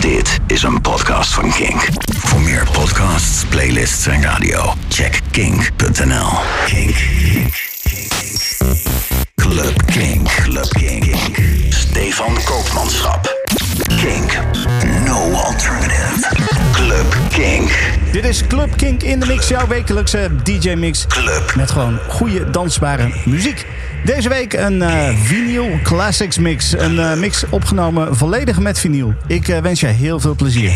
Dit is een podcast van Kink. Voor meer podcasts, playlists en radio, check kink.nl. Kink. Club Kink. Club Kink. Stefan Koopmanschap. Kink. No alternative. Club Kink. Dit is Club Kink in de Mix, jouw wekelijkse DJ-mix. Club. Met gewoon goede dansbare muziek. Deze week een eh vinyl classics mix. Een eh, mix opgenomen volledig met vinyl. Ik eh, wens je heel veel plezier.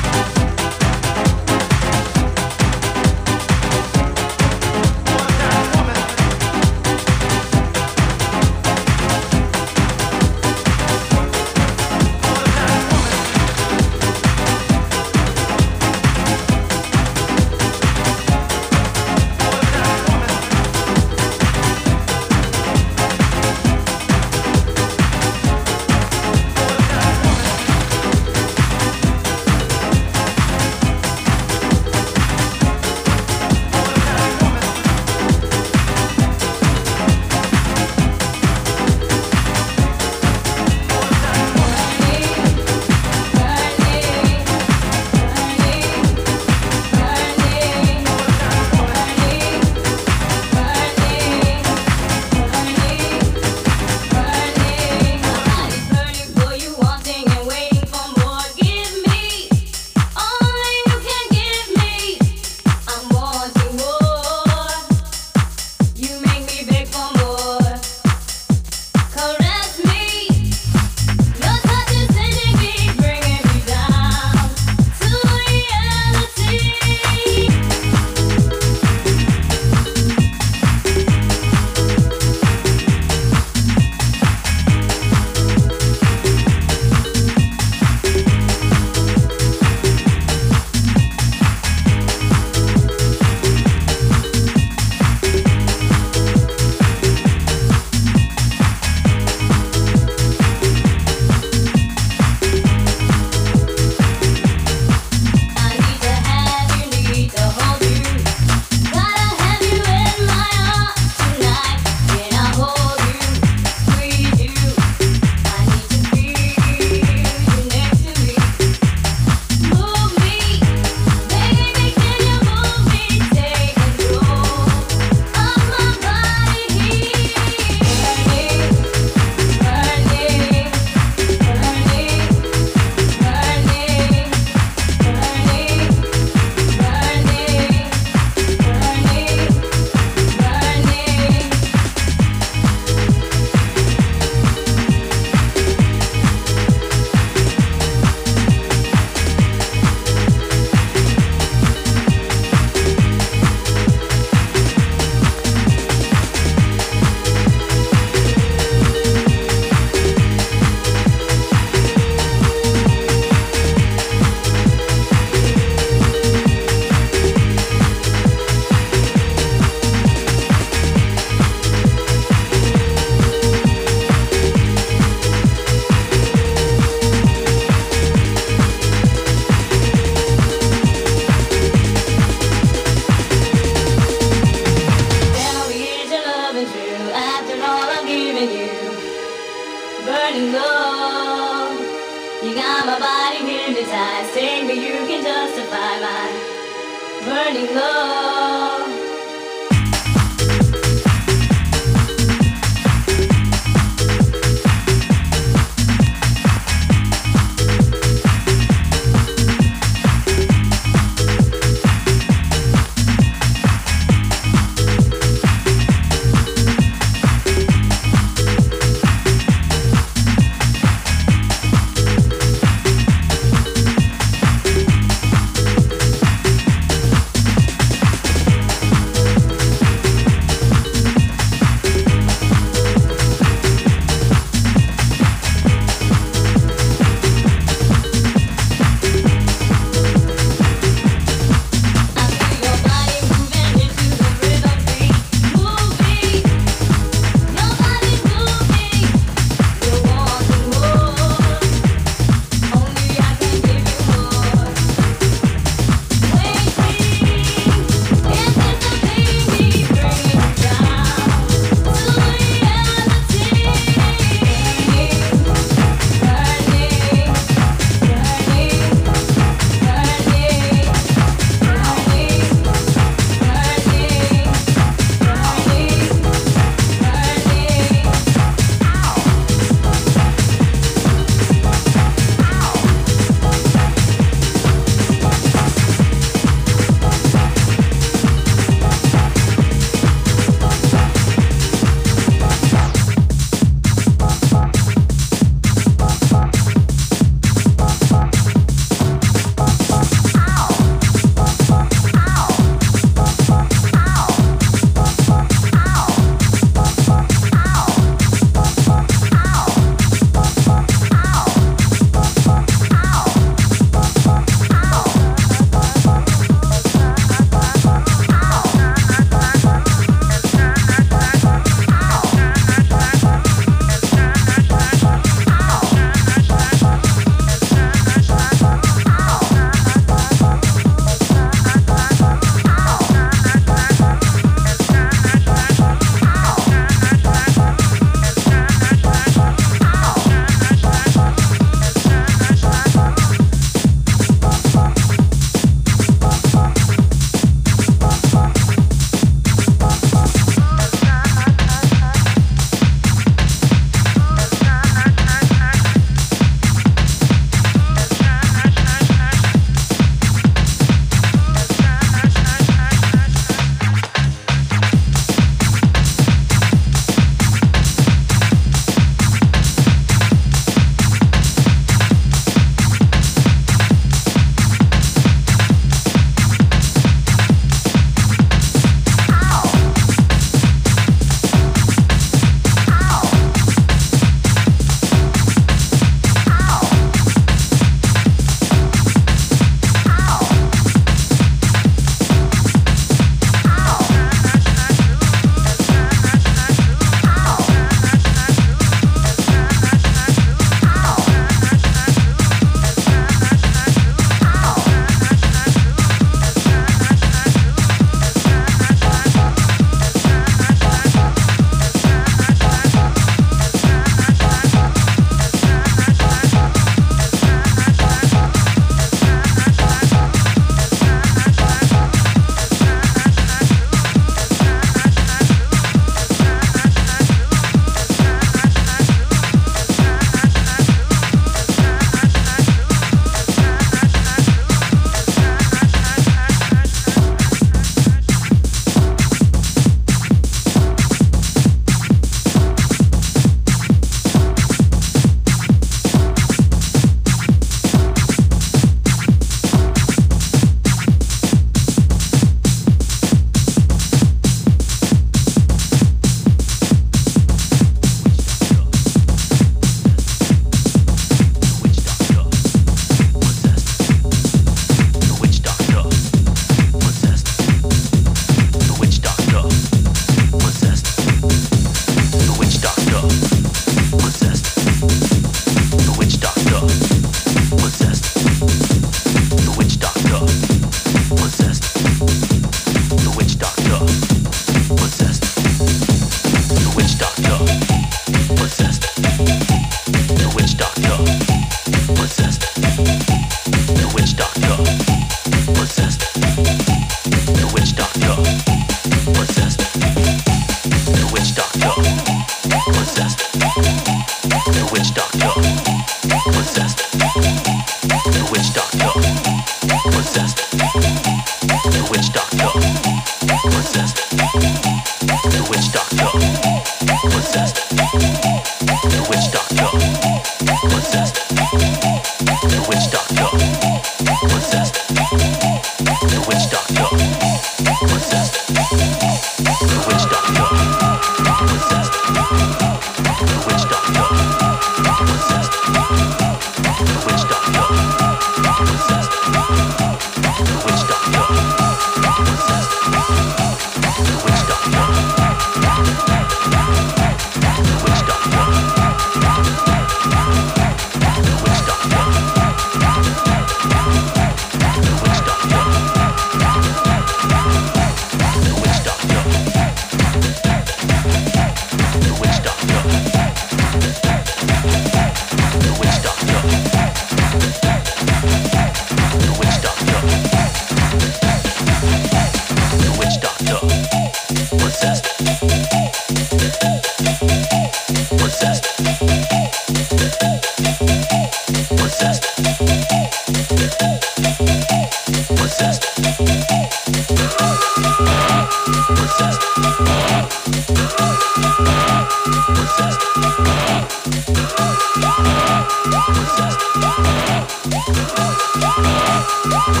Woo!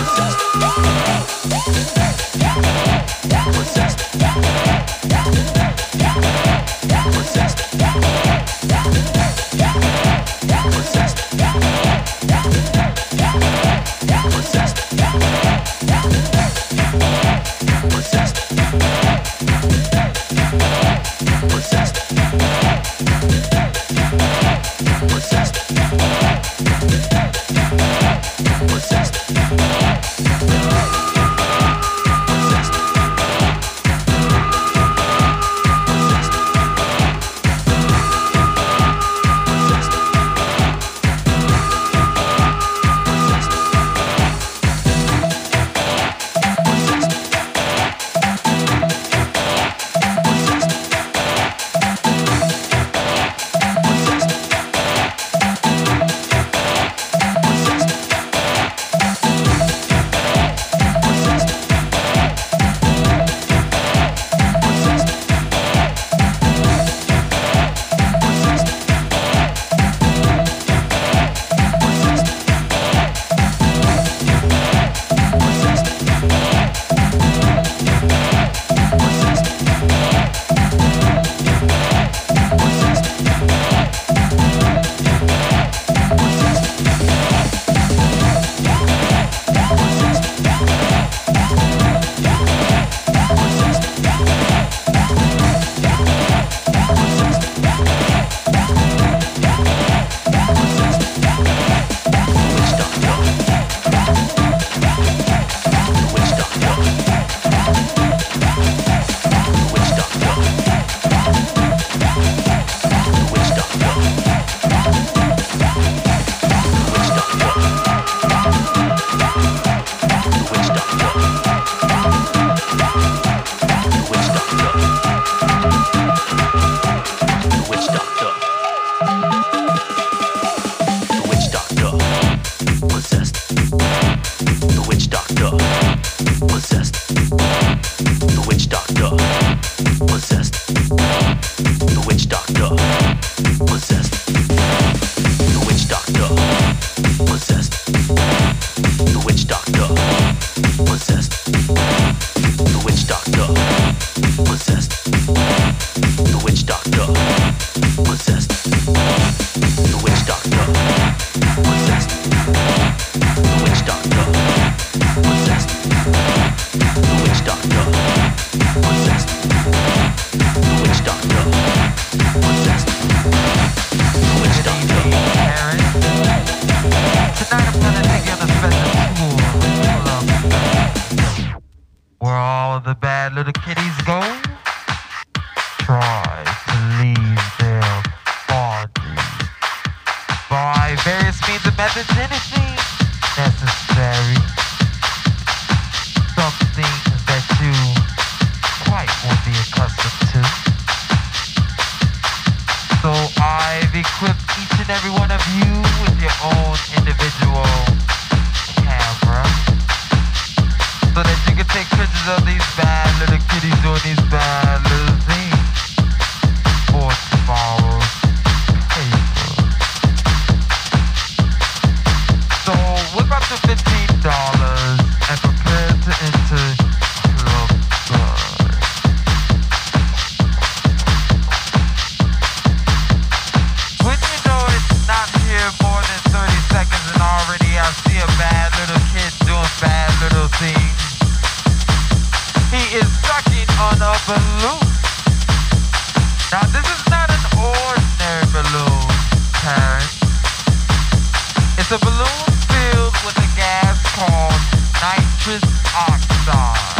nitrous oxide.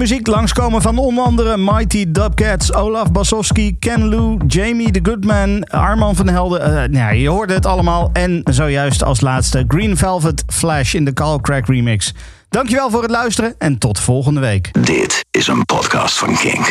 Muziek langskomen van onder andere Mighty Dubcats, Olaf Basowski, Ken Lou, Jamie the Goodman, Arman van Helden. Uh, nou, je hoorde het allemaal. En zojuist als laatste Green Velvet Flash in de Call Crack remix. Dankjewel voor het luisteren en tot volgende week. Dit is een podcast van Kink.